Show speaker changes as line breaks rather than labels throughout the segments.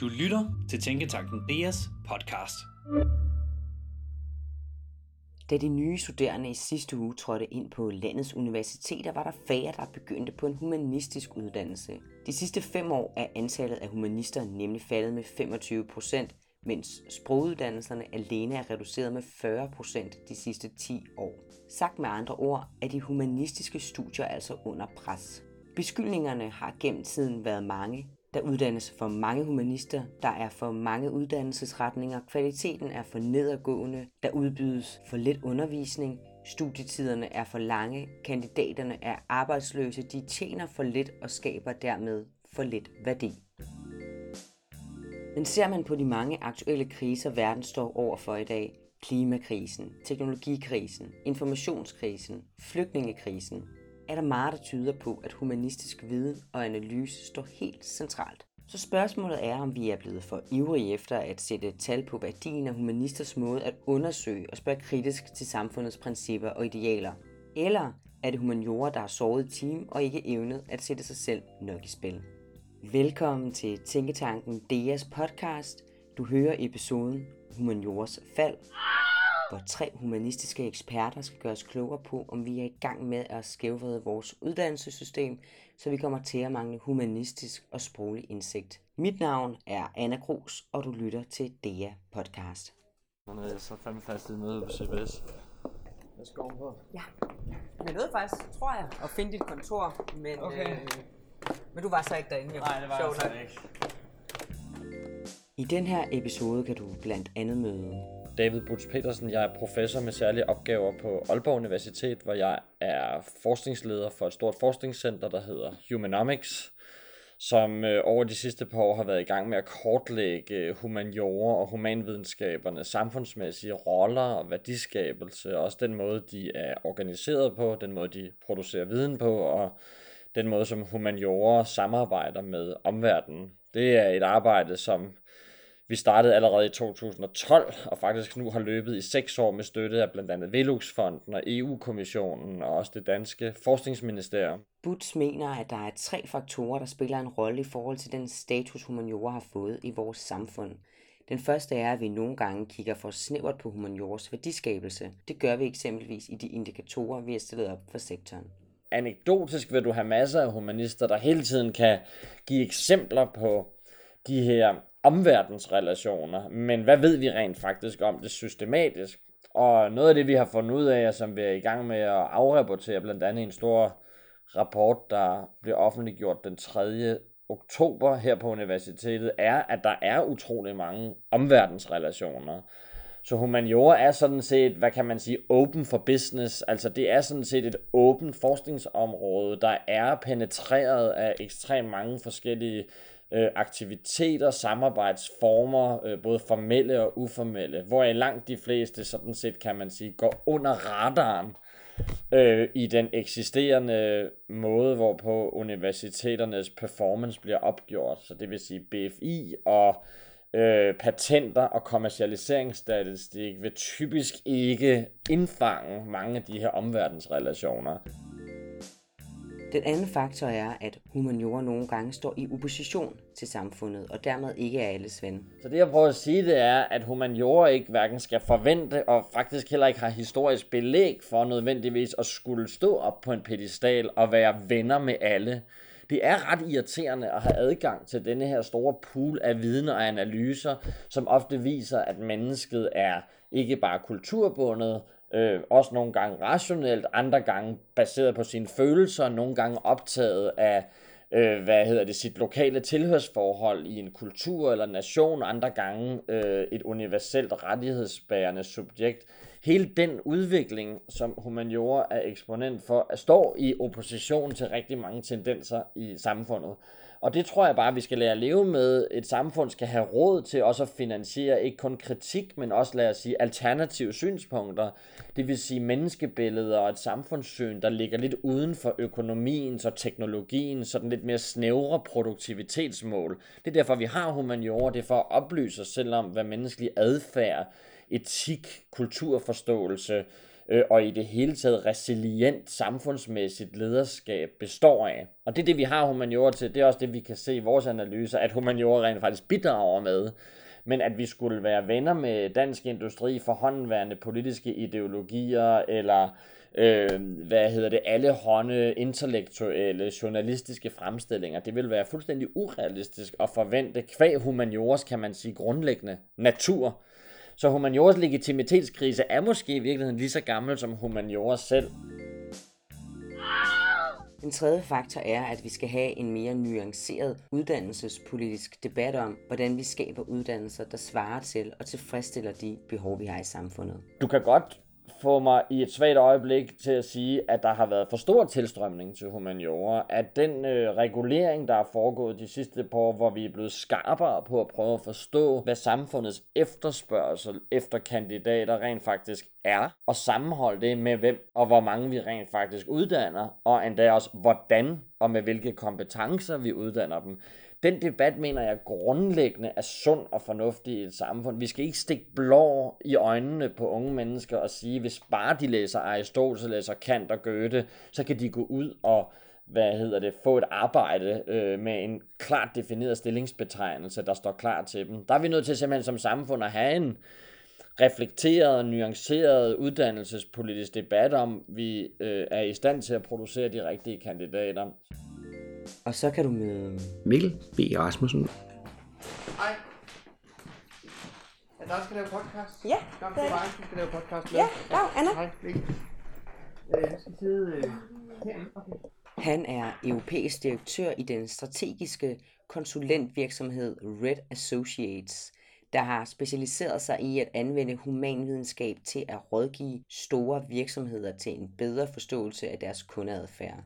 Du lytter til Tænketanken DS podcast.
Da de nye studerende i sidste uge trådte ind på landets universiteter, var der færre, der begyndte på en humanistisk uddannelse. De sidste fem år er antallet af humanister nemlig faldet med 25 procent, mens sproguddannelserne alene er reduceret med 40 procent de sidste 10 år. Sagt med andre ord er de humanistiske studier altså under pres. Beskyldningerne har gennem tiden været mange. Der uddannes for mange humanister, der er for mange uddannelsesretninger, kvaliteten er for nedadgående, der udbydes for lidt undervisning, studietiderne er for lange, kandidaterne er arbejdsløse, de tjener for lidt og skaber dermed for lidt værdi. Men ser man på de mange aktuelle kriser, verden står overfor i dag, klimakrisen, teknologikrisen, informationskrisen, flygtningekrisen, er der meget, der tyder på, at humanistisk viden og analyse står helt centralt. Så spørgsmålet er, om vi er blevet for ivrige efter at sætte tal på værdien af humanisters måde at undersøge og spørge kritisk til samfundets principper og idealer. Eller er det humaniora, der har såret team og ikke evnet at sætte sig selv nok i spil. Velkommen til Tænketanken DS podcast. Du hører episoden Humaniores fald, hvor tre humanistiske eksperter skal gøre os klogere på, om vi er i gang med at skævvrede vores uddannelsessystem, så vi kommer til at mangle humanistisk og sproglig indsigt. Mit navn er Anna Gros, og du lytter til DEA podcast.
Nu er jeg så fandme fast i møde på CBS.
Hvad skal på?
Ja, jeg nåede faktisk, tror jeg, at finde dit kontor, men,
Okay.
øh, men du var så ikke derinde. Jo.
Nej, det var
Sjovt
jeg ikke.
I den her episode kan du blandt andet møde
David Butz Petersen. Jeg er professor med særlige opgaver på Aalborg Universitet, hvor jeg er forskningsleder for et stort forskningscenter, der hedder Humanomics, som øh, over de sidste par år har været i gang med at kortlægge øh, humaniora og humanvidenskabernes samfundsmæssige roller og værdiskabelse, og også den måde, de er organiseret på, den måde, de producerer viden på, og den måde, som humaniora samarbejder med omverdenen. Det er et arbejde, som vi startede allerede i 2012, og faktisk nu har løbet i seks år med støtte af blandt andet Velux-fonden og EU-kommissionen og også det danske forskningsministerium.
Butz mener, at der er tre faktorer, der spiller en rolle i forhold til den status, humaniora har fået i vores samfund. Den første er, at vi nogle gange kigger for snævert på humaniores værdiskabelse. Det gør vi eksempelvis i de indikatorer, vi har stillet op for sektoren.
Anekdotisk vil du have masser af humanister, der hele tiden kan give eksempler på de her omverdensrelationer, men hvad ved vi rent faktisk om det systematisk? Og noget af det, vi har fundet ud af, som vi er i gang med at afrapportere, blandt andet i en stor rapport, der blev offentliggjort den 3. oktober her på universitetet, er, at der er utrolig mange omverdensrelationer. Så humaniora er sådan set, hvad kan man sige, open for business. Altså det er sådan set et åbent forskningsområde, der er penetreret af ekstremt mange forskellige øh, aktiviteter, samarbejdsformer, øh, både formelle og uformelle, hvor i langt de fleste sådan set, kan man sige, går under radaren øh, i den eksisterende måde, hvorpå universiteternes performance bliver opgjort. Så det vil sige BFI og øh, patenter og kommercialiseringsstatistik vil typisk ikke indfange mange af de her omverdensrelationer.
Den anden faktor er, at humaniora nogle gange står i opposition til samfundet, og dermed ikke er alles ven.
Så det jeg prøver at sige, det er, at humaniora ikke hverken skal forvente, og faktisk heller ikke har historisk belæg for nødvendigvis at skulle stå op på en pedestal og være venner med alle. Det er ret irriterende at have adgang til denne her store pool af viden og analyser, som ofte viser, at mennesket er ikke bare kulturbundet, øh, også nogle gange rationelt, andre gange baseret på sine følelser, nogle gange optaget af øh, hvad hedder det, sit lokale tilhørsforhold i en kultur eller nation, andre gange øh, et universelt rettighedsbærende subjekt. Hele den udvikling, som humaniora er eksponent for, står i opposition til rigtig mange tendenser i samfundet. Og det tror jeg bare, vi skal lære at leve med. Et samfund skal have råd til også at finansiere ikke kun kritik, men også lad os sige alternative synspunkter. Det vil sige menneskebilleder og et samfundssyn, der ligger lidt uden for økonomiens og teknologien, sådan lidt mere snævre produktivitetsmål. Det er derfor, vi har humaniora, det er for at oplyse os selv om, hvad menneskelig adfærd, etik, kulturforståelse, øh, og i det hele taget resilient samfundsmæssigt lederskab består af. Og det er det, vi har humaniora til. Det er også det, vi kan se i vores analyser, at humaniora rent faktisk bidrager med. Men at vi skulle være venner med dansk industri for håndværende politiske ideologier, eller øh, hvad hedder det, alle hånde intellektuelle, journalistiske fremstillinger. Det vil være fuldstændig urealistisk at forvente kvæg humaniores, kan man sige, grundlæggende natur. Så humaniores legitimitetskrise er måske i virkeligheden lige så gammel som humaniora selv.
Den tredje faktor er, at vi skal have en mere nuanceret uddannelsespolitisk debat om, hvordan vi skaber uddannelser, der svarer til og tilfredsstiller de behov, vi har i samfundet.
Du kan godt få mig i et svagt øjeblik til at sige, at der har været for stor tilstrømning til humaniora, at den øh, regulering, der er foregået de sidste par år, hvor vi er blevet skarpere på at prøve at forstå, hvad samfundets efterspørgsel efter kandidater rent faktisk er, og sammenholde det med hvem og hvor mange vi rent faktisk uddanner, og endda også hvordan og med hvilke kompetencer vi uddanner dem den debat mener jeg grundlæggende er sund og fornuftig i et samfund. Vi skal ikke stikke blå i øjnene på unge mennesker og sige, hvis bare de læser Aristoteles, læser Kant og Goethe, så kan de gå ud og hvad hedder det, få et arbejde øh, med en klart defineret stillingsbetegnelse, der står klar til dem. Der er vi nødt til simpelthen som samfund at have en reflekteret, nuanceret uddannelsespolitisk debat om, vi øh, er i stand til at producere de rigtige kandidater.
Og så kan du møde...
Mikkel B. Rasmussen.
Hej. Er der skal lave podcast?
Ja,
Kom
det
til mig, vi skal lave podcast.
Ja, dag, Anna.
Hej, Mikkel. Øh, Jeg skal sidde øh. Okay.
Han er europæisk direktør i den strategiske konsulentvirksomhed Red Associates, der har specialiseret sig i at anvende humanvidenskab til at rådgive store virksomheder til en bedre forståelse af deres kundeadfærd.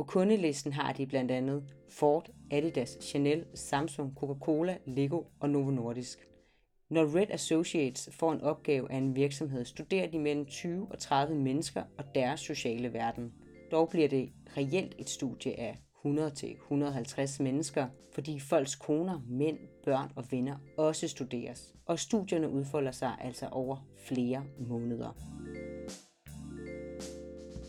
På kundelisten har de blandt andet Ford, Adidas, Chanel, Samsung, Coca-Cola, Lego og Novo Nordisk. Når Red Associates får en opgave af en virksomhed, studerer de mellem 20 og 30 mennesker og deres sociale verden. Dog bliver det reelt et studie af 100-150 mennesker, fordi folks koner, mænd, børn og venner også studeres. Og studierne udfolder sig altså over flere måneder.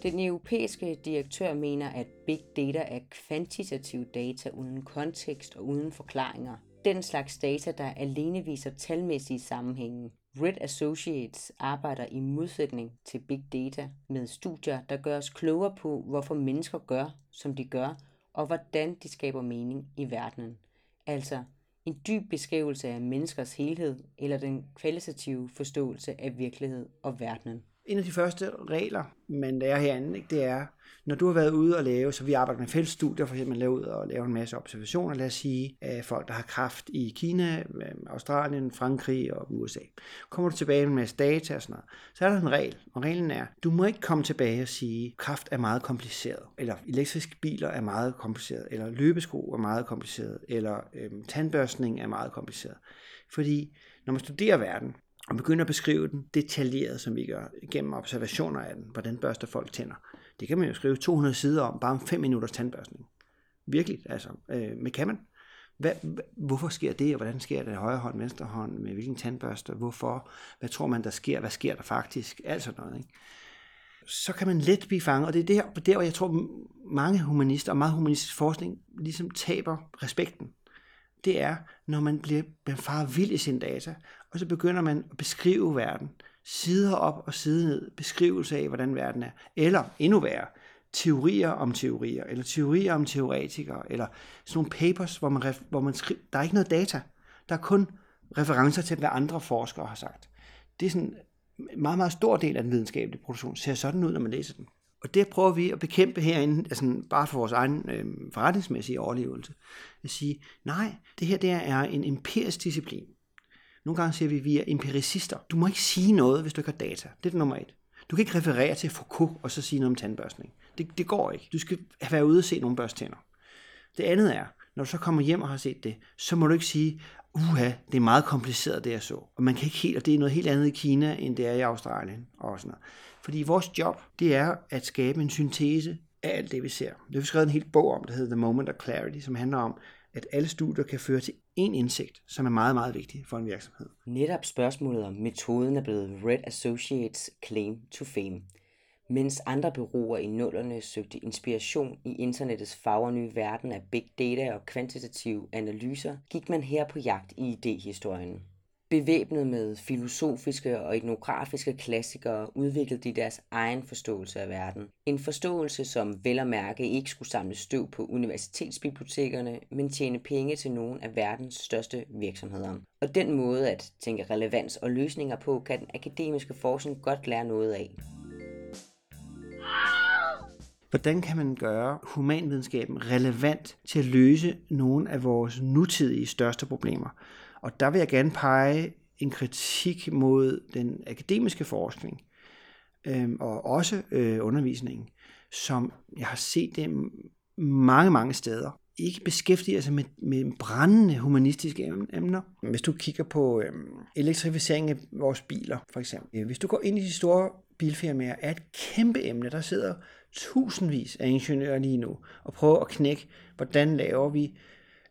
Den europæiske direktør mener, at big data er kvantitativ data uden kontekst og uden forklaringer. Den slags data, der alene viser talmæssige sammenhænge. Red Associates arbejder i modsætning til big data med studier, der gør os klogere på, hvorfor mennesker gør, som de gør, og hvordan de skaber mening i verdenen. Altså en dyb beskrivelse af menneskers helhed eller den kvalitative forståelse af virkelighed og verdenen
en af de første regler, man lærer herinde, ikke, det er, når du har været ude og lave, så vi arbejder med fællesstudier, for eksempel lave ud og lave en masse observationer, lad os sige, af folk, der har kraft i Kina, øh, Australien, Frankrig og USA. Kommer du tilbage med en masse data og sådan noget, så er der en regel, og reglen er, du må ikke komme tilbage og sige, kraft er meget kompliceret, eller elektriske biler er meget kompliceret, eller løbesko er meget kompliceret, eller øhm, tandbørstning er meget kompliceret. Fordi når man studerer verden, og begynder at beskrive den detaljeret, som vi gør, gennem observationer af den. Hvordan børster folk tænder. Det kan man jo skrive 200 sider om, bare om 5 minutters tandbørstning. Virkelig, altså. Øh, men kan man? Hvad, hvorfor sker det, og hvordan sker det? Højre hånd, venstre hånd, med hvilken tandbørste, hvorfor? Hvad tror man, der sker? Hvad sker der faktisk? Alt sådan noget, ikke? Så kan man let blive fanget, og det er der, der hvor jeg tror, mange humanister og meget humanistisk forskning ligesom taber respekten det er, når man bliver man farer vild i sine data, og så begynder man at beskrive verden, sider op og side ned, beskrivelse af, hvordan verden er. Eller endnu værre, teorier om teorier, eller teorier om teoretikere, eller sådan nogle papers, hvor man, hvor man skriver, der er ikke noget data. Der er kun referencer til, hvad andre forskere har sagt. Det er sådan en meget, meget stor del af den videnskabelige produktion, ser sådan ud, når man læser den. Og det prøver vi at bekæmpe herinde, altså bare for vores egen øh, forretningsmæssige overlevelse. At sige, nej, det her det er en empirisk disciplin. Nogle gange siger vi, at vi er empiricister. Du må ikke sige noget, hvis du ikke har data. Det er det nummer et. Du kan ikke referere til Foucault og så sige noget om tandbørstning. Det, det går ikke. Du skal være ude og se nogle børstænder. Det andet er, når du så kommer hjem og har set det, så må du ikke sige, uha, det er meget kompliceret, det jeg så. Og man kan ikke helt, og det er noget helt andet i Kina, end det er i Australien og sådan noget. Fordi vores job, det er at skabe en syntese af alt det, vi ser. Det har vi skrevet en hel bog om, der hedder The Moment of Clarity, som handler om, at alle studier kan føre til én indsigt, som er meget, meget vigtig for en virksomhed.
Netop spørgsmålet om metoden er blevet Red Associates claim to fame. Mens andre bureauer i nullerne søgte inspiration i internettets fagre verden af big data og kvantitative analyser, gik man her på jagt i idéhistorien. Bevæbnet med filosofiske og etnografiske klassikere udviklede de deres egen forståelse af verden. En forståelse, som vel og mærke ikke skulle samle støv på universitetsbibliotekerne, men tjene penge til nogle af verdens største virksomheder. Og den måde at tænke relevans og løsninger på, kan den akademiske forskning godt lære noget af.
Hvordan kan man gøre humanvidenskaben relevant til at løse nogle af vores nutidige største problemer? Og der vil jeg gerne pege en kritik mod den akademiske forskning øh, og også øh, undervisningen, som jeg har set det mange, mange steder ikke beskæftiger sig med, med brændende humanistiske emner. Hvis du kigger på øh, elektrificering af vores biler, for eksempel. Øh, hvis du går ind i de store bilfirmaer, er et kæmpe emne. Der sidder tusindvis af ingeniører lige nu og prøver at knække, hvordan laver vi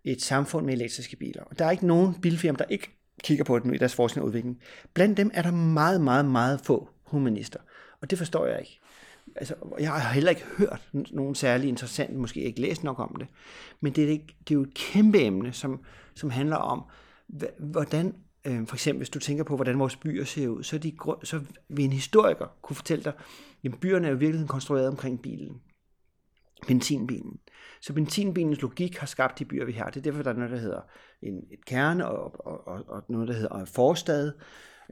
et samfund med elektriske biler. Og der er ikke nogen bilfirma, der ikke kigger på det i deres forskning og udvikling. Blandt dem er der meget, meget, meget få humanister. Og det forstår jeg ikke. Altså, jeg har heller ikke hørt nogen særlig interessant, måske ikke læst nok om det. Men det er, ikke, det er jo et kæmpe emne, som, som handler om, hvordan, øh, for eksempel hvis du tænker på, hvordan vores byer ser ud, så, de, så vil en historiker kunne fortælle dig, at byerne er jo virkelig konstrueret omkring bilen benzinbilen. Så benzinbilens logik har skabt de byer, vi har. Det er derfor, der er noget, der hedder en, et kerne og, og, og, og noget, der hedder en forstad.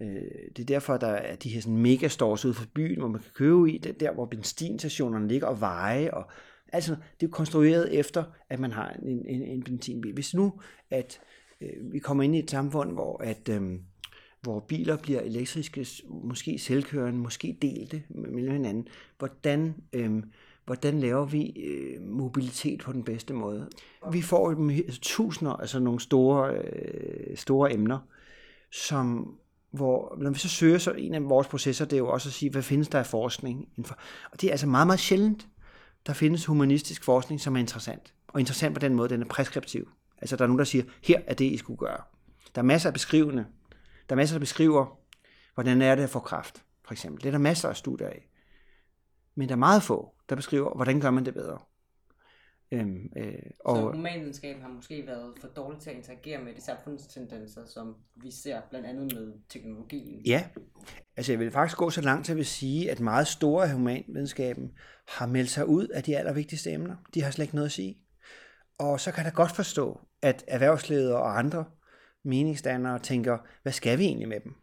Øh, det er derfor, der er de her sådan megastores ude for byen, hvor man kan købe i. Det der, hvor benzinstationerne ligger og veje. Og, altså, det er konstrueret efter, at man har en, en, en benzinbil. Hvis nu, at øh, vi kommer ind i et samfund, hvor at... Øh, hvor biler bliver elektriske, måske selvkørende, måske delte mellem hinanden. Hvordan øh, hvordan laver vi øh, mobilitet på den bedste måde. Vi får altså, tusinder, altså nogle store, øh, store emner, som hvor, når vi så søger, så en af vores processer, det er jo også at sige, hvad findes der af forskning? Indenfor? Og det er altså meget, meget sjældent, der findes humanistisk forskning, som er interessant. Og interessant på den måde, den er preskriptiv. Altså der er nogen, der siger, her er det, I skulle gøre. Der er masser af beskrivende. Der er masser, der beskriver, hvordan er det at få kraft, for eksempel. Det er der masser af studier af. Men der er meget få, der beskriver, hvordan gør man det bedre.
Øhm, øh, og... Så humanvidenskaben har måske været for dårlig til at interagere med de samfundstendenser, som vi ser blandt andet med teknologien.
Ja, altså jeg vil faktisk gå så langt til at sige, at meget store af humanvidenskaben har meldt sig ud af de allervigtigste emner. De har slet ikke noget at sige. Og så kan jeg godt forstå, at erhvervsledere og andre meningsdannere tænker, hvad skal vi egentlig med dem?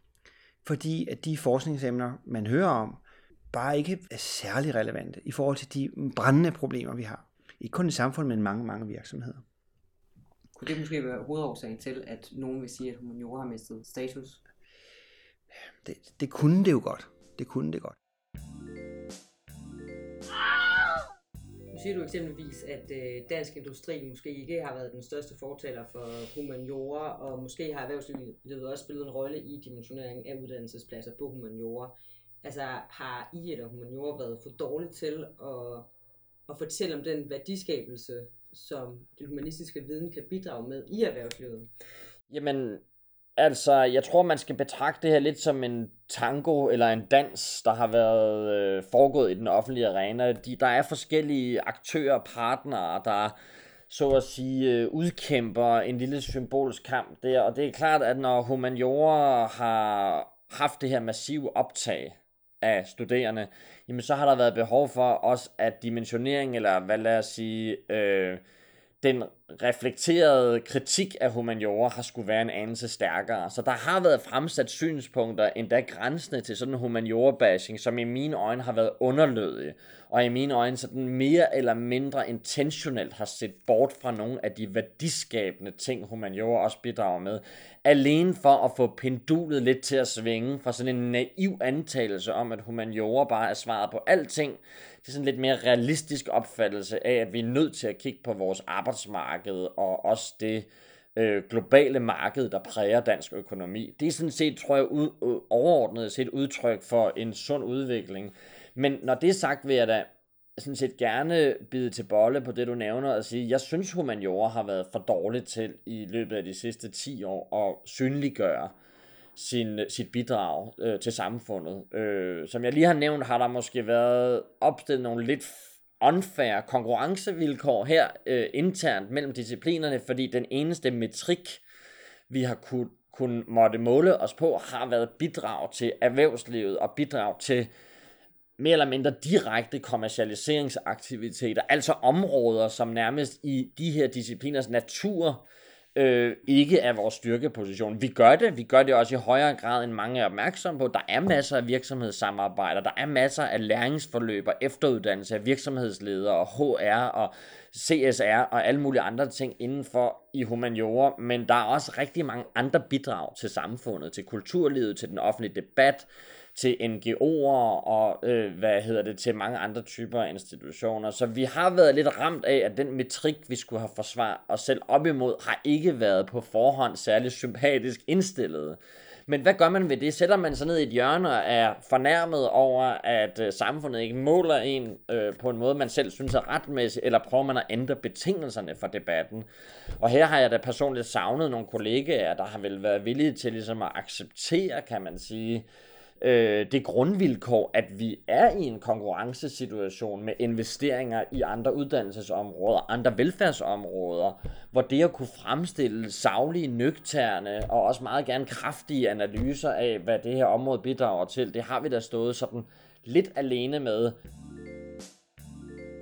Fordi at de forskningsemner, man hører om, bare ikke er særlig relevante i forhold til de brændende problemer, vi har. Ikke kun i samfundet, men mange, mange virksomheder.
Kunne det måske være hovedårsagen til, at nogen vil sige, at humaniora har mistet status?
Det, det kunne det jo godt. Det kunne det godt.
Nu siger du eksempelvis, at øh, dansk industri måske ikke har været den største fortaler for humaniora, og måske har erhvervslivet også spillet en rolle i dimensioneringen af uddannelsespladser på humaniora. Altså har I eller humaniora været for dårligt til at, at fortælle om den værdiskabelse, som den humanistiske viden kan bidrage med i erhvervslivet?
Jamen, altså, jeg tror, man skal betragte det her lidt som en tango eller en dans, der har været øh, foregået i den offentlige arena. De, der er forskellige aktører, partnere, der så at sige øh, udkæmper en lille symbolsk kamp der. Og det er klart, at når humaniora har haft det her massive optag af studerende, jamen så har der været behov for også, at dimensionering, eller hvad lad os sige, øh, den reflekterede kritik af humaniora har skulle være en anelse stærkere. Så der har været fremsat synspunkter, endda grænsende til sådan en humaniora-bashing, som i mine øjne har været underlødige, og i mine øjne sådan mere eller mindre intentionelt har set bort fra nogle af de værdiskabende ting, humaniora også bidrager med, alene for at få pendulet lidt til at svinge fra sådan en naiv antagelse om, at humaniora bare er svaret på alting, til sådan lidt mere realistisk opfattelse af, at vi er nødt til at kigge på vores arbejdsmarked og også det øh, globale marked, der præger dansk økonomi. Det er sådan set, tror jeg, ud, øh, overordnet set udtryk for en sund udvikling. Men når det er sagt, vil jeg da sådan set gerne bide til bolle på det, du nævner, og sige, jeg synes, humaniora har været for dårligt til i løbet af de sidste 10 år at synliggøre sin, sit bidrag øh, til samfundet. Øh, som jeg lige har nævnt, har der måske været opstillet nogle lidt unfair konkurrencevilkår her øh, internt mellem disciplinerne, fordi den eneste metrik, vi har kunne, kunne måtte måle os på, har været bidrag til erhvervslivet og bidrag til mere eller mindre direkte kommercialiseringsaktiviteter, altså områder, som nærmest i de her discipliners natur øh, ikke er vores styrkeposition. Vi gør det, vi gør det også i højere grad end mange er opmærksomme på. Der er masser af virksomhedssamarbejder, der er masser af læringsforløb og efteruddannelse af virksomhedsledere og HR og CSR og alle mulige andre ting inden for i humaniora, men der er også rigtig mange andre bidrag til samfundet, til kulturlivet, til den offentlige debat, til NGO'er og øh, hvad hedder det til mange andre typer af institutioner. Så vi har været lidt ramt af, at den metrik, vi skulle have forsvaret os selv op imod, har ikke været på forhånd særlig sympatisk indstillet. Men hvad gør man ved det? Sætter man sig ned i et hjørne og er fornærmet over, at øh, samfundet ikke måler en øh, på en måde, man selv synes er retmæssig, eller prøver man at ændre betingelserne for debatten? Og her har jeg da personligt savnet nogle kollegaer, der har vel været villige til ligesom at acceptere, kan man sige, øh, det grundvilkår, at vi er i en konkurrencesituation med investeringer i andre uddannelsesområder, andre velfærdsområder, hvor det at kunne fremstille savlige, nøgterne og også meget gerne kraftige analyser af, hvad det her område bidrager til, det har vi da stået sådan lidt alene med.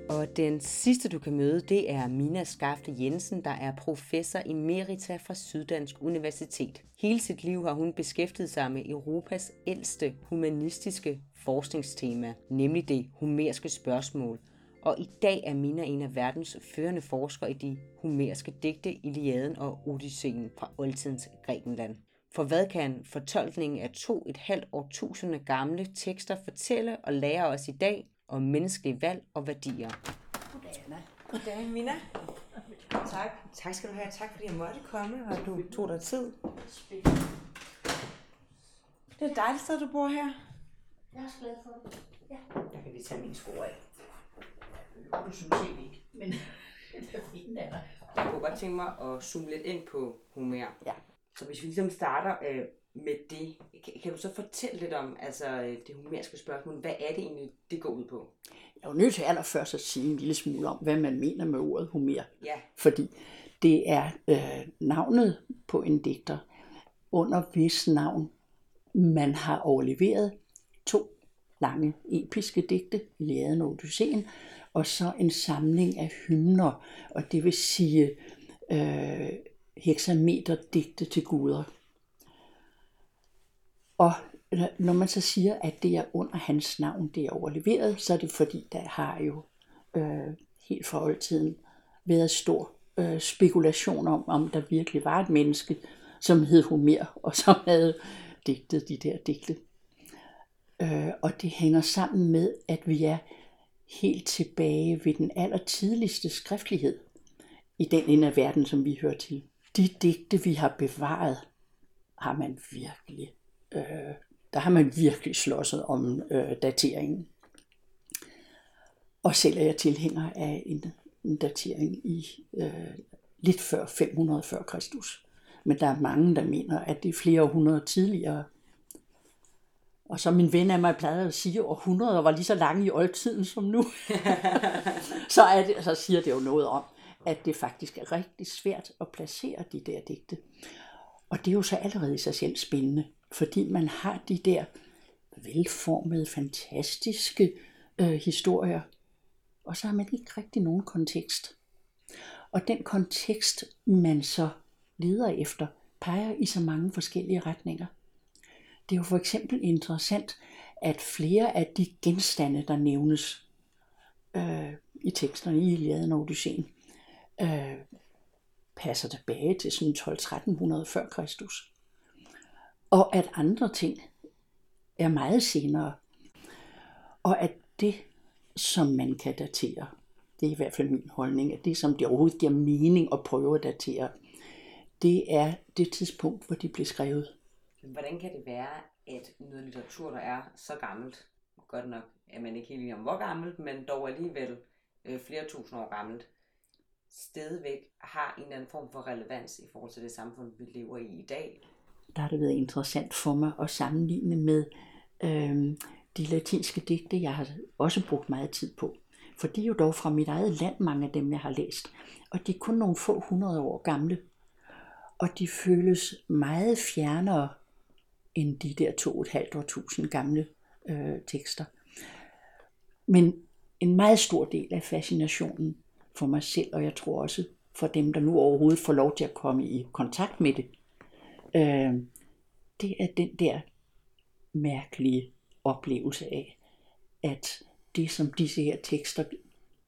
Og den sidste, du kan møde, det er Mina Skafte Jensen, der er professor emerita fra Syddansk Universitet. Hele sit liv har hun beskæftiget sig med Europas ældste humanistiske forskningstema, nemlig det humerske spørgsmål. Og i dag er Mina en af verdens førende forskere i de humerske digte, Iliaden og Odysseen fra oldtidens Grækenland. For hvad kan fortolkningen af to et halvt årtusinde gamle tekster fortælle og lære os i dag om menneskelige valg og værdier?
Goddag, Anna.
Goddag, Mina. Tak. Tak skal du have. Tak fordi jeg måtte komme, og du tog dig tid. Det er et dejligt sted, du bor her.
Jeg er også glad for det. Ja.
Der kan vi tage mine sko af.
Du synes jeg ikke, men det er fint, Anna.
Jeg kunne godt tænke mig at zoome lidt ind på Homer.
Ja.
Så hvis vi ligesom starter øh, med det, kan, du så fortælle lidt om altså, øh, det homerske spørgsmål? Hvad er det egentlig, det går ud på?
Jeg er jo nødt til allerførst at sige en lille smule om, hvad man mener med ordet Homer.
Ja.
Fordi det er øh, navnet på en digter, under hvis navn man har overleveret to lange episke digte, Iliaden og Odysseen, og så en samling af hymner, og det vil sige øh, hexameterdigte til guder. Og når man så siger, at det er under hans navn, det er overleveret, så er det fordi, der har jo øh, helt fra oldtiden været stor øh, spekulation om, om der virkelig var et menneske, som hed Homer, og som havde digtet de der digte. Øh, og det hænger sammen med, at vi er helt tilbage ved den allertidligste skriftlighed i den ende af verden, som vi hører til. De digte, vi har bevaret, har man virkelig, øh, der har man virkelig slåsset om øh, dateringen. Og selv er jeg tilhænger af en, en datering i øh, lidt før 500 før Kristus. Men der er mange, der mener, at det er flere århundreder tidligere. Og som min ven af mig plejede at sige, at århundreder var lige så lange i oldtiden som nu. så, er det, så siger det jo noget om, at det faktisk er rigtig svært at placere de der digte. Og det er jo så allerede i sig selv spændende, fordi man har de der velformede, fantastiske øh, historier, og så har man ikke rigtig nogen kontekst. Og den kontekst, man så leder efter, peger i så mange forskellige retninger. Det er jo for eksempel interessant, at flere af de genstande, der nævnes øh, i teksterne i Iliaden og Odysseen, øh, passer tilbage til sådan 12-1300 før Kristus. Og at andre ting er meget senere. Og at det, som man kan datere, det er i hvert fald min holdning, at det, som det overhovedet giver mening at prøve at datere, det er det tidspunkt, hvor de blev skrevet.
Hvordan kan det være, at noget litteratur, der er så gammelt, godt nok er man ikke helt enig om hvor gammelt, men dog alligevel øh, flere tusind år gammelt, stadigvæk har en eller anden form for relevans i forhold til det samfund, vi lever i i dag.
Der har det været interessant for mig at sammenligne med øh, de latinske digte, jeg har også brugt meget tid på. For de er jo dog fra mit eget land, mange af dem, jeg har læst. Og de er kun nogle få hundrede år gamle. Og de føles meget fjernere end de der to og et halvt år tusind gamle øh, tekster. Men en meget stor del af fascinationen for mig selv, og jeg tror også for dem, der nu overhovedet får lov til at komme i kontakt med det, øh, det er den der mærkelige oplevelse af, at det, som disse her tekster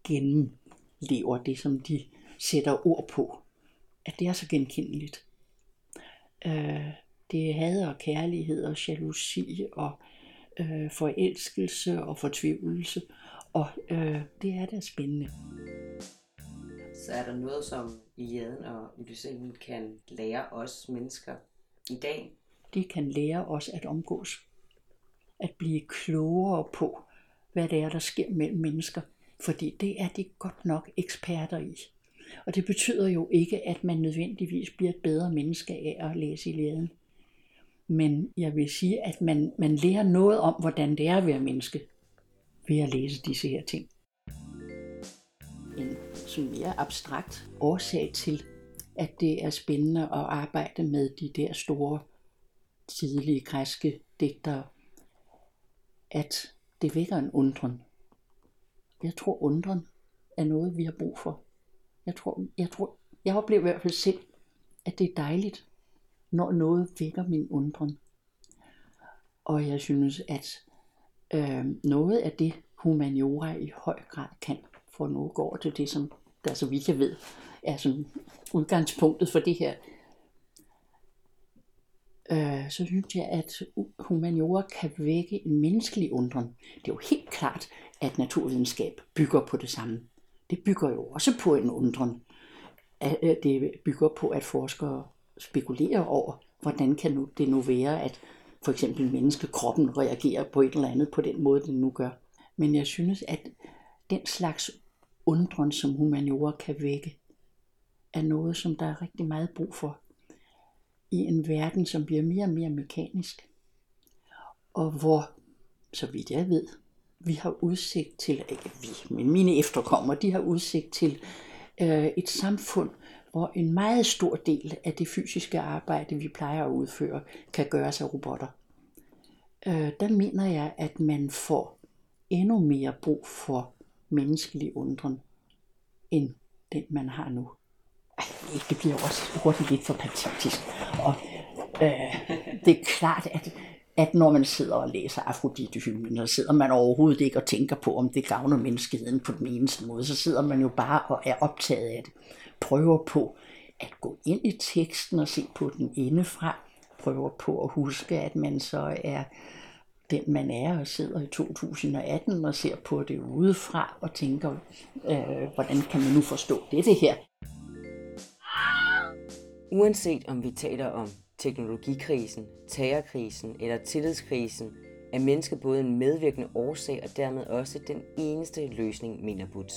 gennemlever, det, som de sætter ord på, at det er så genkendeligt. Øh, det er had og kærlighed og jalousi og øh, forelskelse og fortvivlelse, og øh, det er da spændende.
Så er der noget, som Jaden og Lysen kan lære os mennesker i dag?
Det kan lære os at omgås. At blive klogere på, hvad det er, der sker mellem mennesker. Fordi det er de godt nok eksperter i. Og det betyder jo ikke, at man nødvendigvis bliver et bedre menneske af at læse Iliaden. Men jeg vil sige, at man, man lærer noget om, hvordan det er at være menneske, ved at læse disse her ting. En sådan mere abstrakt årsag til, at det er spændende at arbejde med de der store, tidlige græske digtere, at det vækker en undren. Jeg tror, undren er noget, vi har brug for. Jeg tror, jeg tror, jeg oplever i hvert fald selv, at det er dejligt, når noget vækker min undren. Og jeg synes, at øh, noget af det, humaniora i høj grad kan, for nu går til det, som der så vidt jeg ved, er sådan udgangspunktet for det her, øh, så synes jeg, at humaniora kan vække en menneskelig undren. Det er jo helt klart, at naturvidenskab bygger på det samme. Det bygger jo også på en undren. Øh, det bygger på, at forskere spekulerer over, hvordan kan det nu være, at for eksempel menneskekroppen reagerer på et eller andet på den måde, den nu gør. Men jeg synes, at den slags undren, som humaniora kan vække, er noget, som der er rigtig meget brug for i en verden, som bliver mere og mere mekanisk, og hvor, så vidt jeg ved, vi har udsigt til, ikke vi, men mine efterkommere, de har udsigt til øh, et samfund, hvor en meget stor del af det fysiske arbejde, vi plejer at udføre, kan gøres af robotter. Øh, der mener jeg, at man får endnu mere brug for menneskelig undren, end den man har nu. Ej, det bliver også hurtigt lidt for patetisk. Og øh, det er klart, at, at når man sidder og læser Afrodite-hymnen, så sidder man overhovedet ikke og tænker på, om det gavner menneskeheden på den eneste måde. Så sidder man jo bare og er optaget af det. Prøver på at gå ind i teksten og se på den indefra. Prøver på at huske, at man så er den man er og sidder i 2018 og ser på det udefra og tænker, øh, hvordan kan man nu forstå dette her?
Uanset om vi taler om teknologikrisen, terrorkrisen eller tillidskrisen, er mennesket både en medvirkende årsag og dermed også den eneste løsning, mener Butz.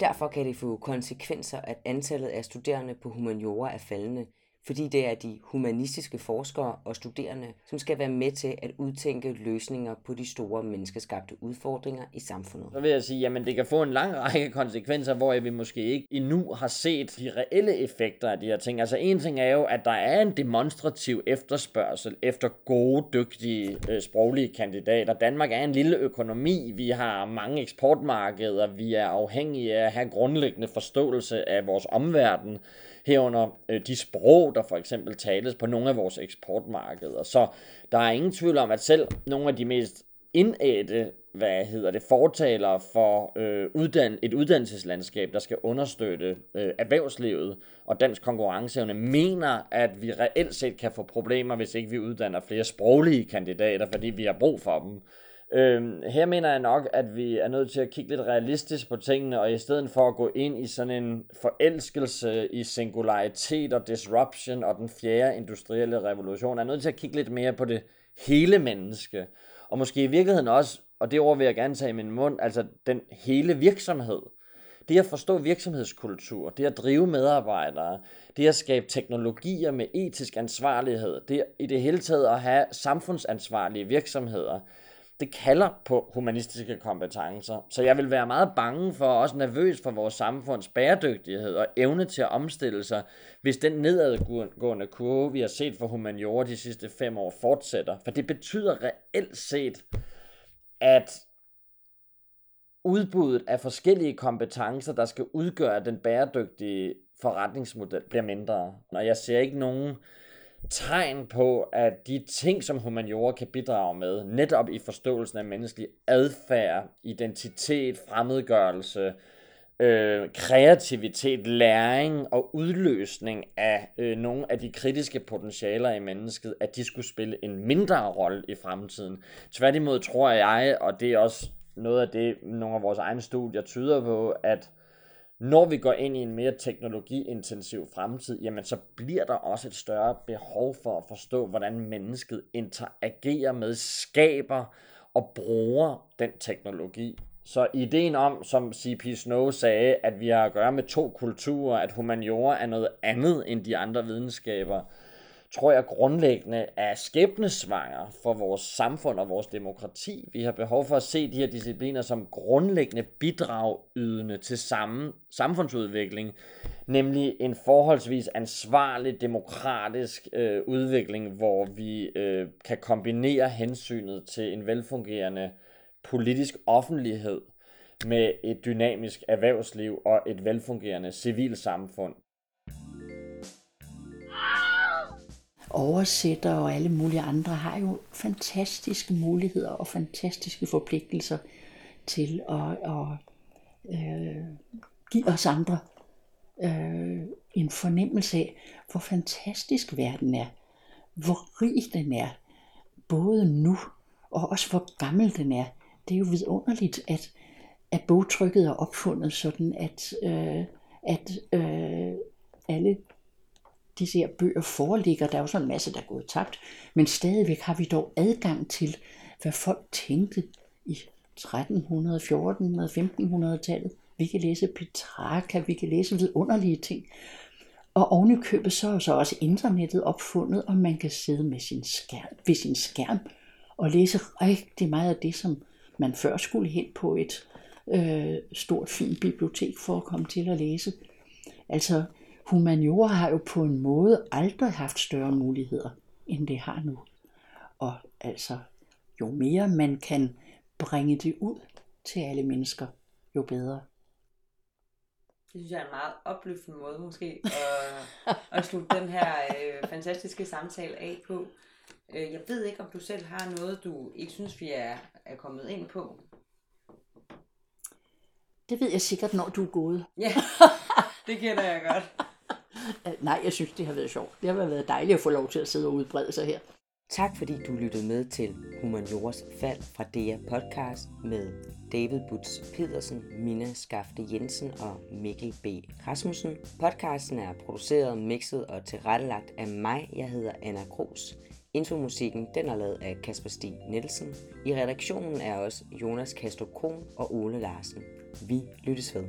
Derfor kan det få konsekvenser, at antallet af studerende på humaniora er faldende, fordi det er de humanistiske forskere og studerende, som skal være med til at udtænke løsninger på de store menneskeskabte udfordringer i samfundet.
Så vil jeg sige, jamen det kan få en lang række konsekvenser, hvor vi måske ikke endnu har set de reelle effekter af de her ting. Altså en ting er jo, at der er en demonstrativ efterspørgsel efter gode, dygtige øh, sproglige kandidater. Danmark er en lille økonomi, vi har mange eksportmarkeder, vi er afhængige af at have grundlæggende forståelse af vores omverden herunder øh, de sprog, der for eksempel tales på nogle af vores eksportmarkeder. Så der er ingen tvivl om, at selv nogle af de mest indædte hvad hedder det, fortalere for øh, uddan- et uddannelseslandskab, der skal understøtte øh, erhvervslivet og dansk konkurrenceevne, mener, at vi reelt set kan få problemer, hvis ikke vi uddanner flere sproglige kandidater, fordi vi har brug for dem. Øhm, her mener jeg nok, at vi er nødt til at kigge lidt realistisk på tingene, og i stedet for at gå ind i sådan en forelskelse i singularitet og disruption og den fjerde industrielle revolution, er nødt til at kigge lidt mere på det hele menneske. Og måske i virkeligheden også og det ord vil jeg gerne tage i min mund, altså den hele virksomhed. Det at forstå virksomhedskultur, det at drive medarbejdere, det at skabe teknologier med etisk ansvarlighed, det i det hele taget at have samfundsansvarlige virksomheder, det kalder på humanistiske kompetencer. Så jeg vil være meget bange for, og også nervøs for vores samfunds bæredygtighed og evne til at omstille sig, hvis den nedadgående kurve, vi har set for humaniora de sidste fem år, fortsætter. For det betyder reelt set, at udbuddet af forskellige kompetencer, der skal udgøre den bæredygtige forretningsmodel, bliver mindre. Og jeg ser ikke nogen tegn på, at de ting, som humaniora kan bidrage med, netop i forståelsen af menneskelig adfærd, identitet, fremmedgørelse, øh, kreativitet, læring og udløsning af øh, nogle af de kritiske potentialer i mennesket, at de skulle spille en mindre rolle i fremtiden. Tværtimod tror jeg, og det er også noget af det, nogle af vores egne studier tyder på, at når vi går ind i en mere teknologiintensiv fremtid, jamen så bliver der også et større behov for at forstå, hvordan mennesket interagerer med, skaber og bruger den teknologi. Så ideen om, som C.P. Snow sagde, at vi har at gøre med to kulturer, at humaniora er noget andet end de andre videnskaber, tror jeg grundlæggende er skæbnesvanger for vores samfund og vores demokrati. Vi har behov for at se de her discipliner som grundlæggende bidragydende til samme samfundsudvikling, nemlig en forholdsvis ansvarlig demokratisk øh, udvikling, hvor vi øh, kan kombinere hensynet til en velfungerende politisk offentlighed med et dynamisk erhvervsliv og et velfungerende civilsamfund.
Oversætter og alle mulige andre har jo fantastiske muligheder og fantastiske forpligtelser til at, at øh, give os andre øh, en fornemmelse af, hvor fantastisk verden er, hvor rig den er, både nu og også hvor gammel den er. Det er jo vidunderligt, at, at bogtrykket er opfundet sådan, at, øh, at øh, alle disse her bøger foreligger. Der er jo sådan en masse, der er gået tabt. Men stadigvæk har vi dog adgang til, hvad folk tænkte i 1300, 1400, 1500-tallet. Vi kan læse Petrarca, vi kan læse vidunderlige ting. Og ovenikøbet så er så også internettet opfundet, og man kan sidde med sin skærm, ved sin skærm og læse rigtig meget af det, som man før skulle hen på et øh, stort, fint bibliotek for at komme til at læse. Altså, humaniora har jo på en måde aldrig haft større muligheder, end det har nu. Og altså, jo mere man kan bringe det ud til alle mennesker, jo bedre.
Det synes jeg er en meget opløftende måde måske at, at slutte den her øh, fantastiske samtale af på. Øh, jeg ved ikke, om du selv har noget, du ikke synes, vi er, er kommet ind på.
Det ved jeg sikkert, når du er gået.
Ja, det kender jeg godt.
Nej, jeg synes, det har været sjovt. Det har været dejligt at få lov til at sidde og udbrede sig her.
Tak fordi du lyttede med til Humaniores Fald fra DR Podcast med David Butz Pedersen, Mina Skafte Jensen og Mikkel B. Rasmussen. Podcasten er produceret, mixet og tilrettelagt af mig. Jeg hedder Anna Gros. Infomusikken den er lavet af Kasper Stig Nielsen. I redaktionen er også Jonas Castro Kohn og Ole Larsen. Vi lyttes ved.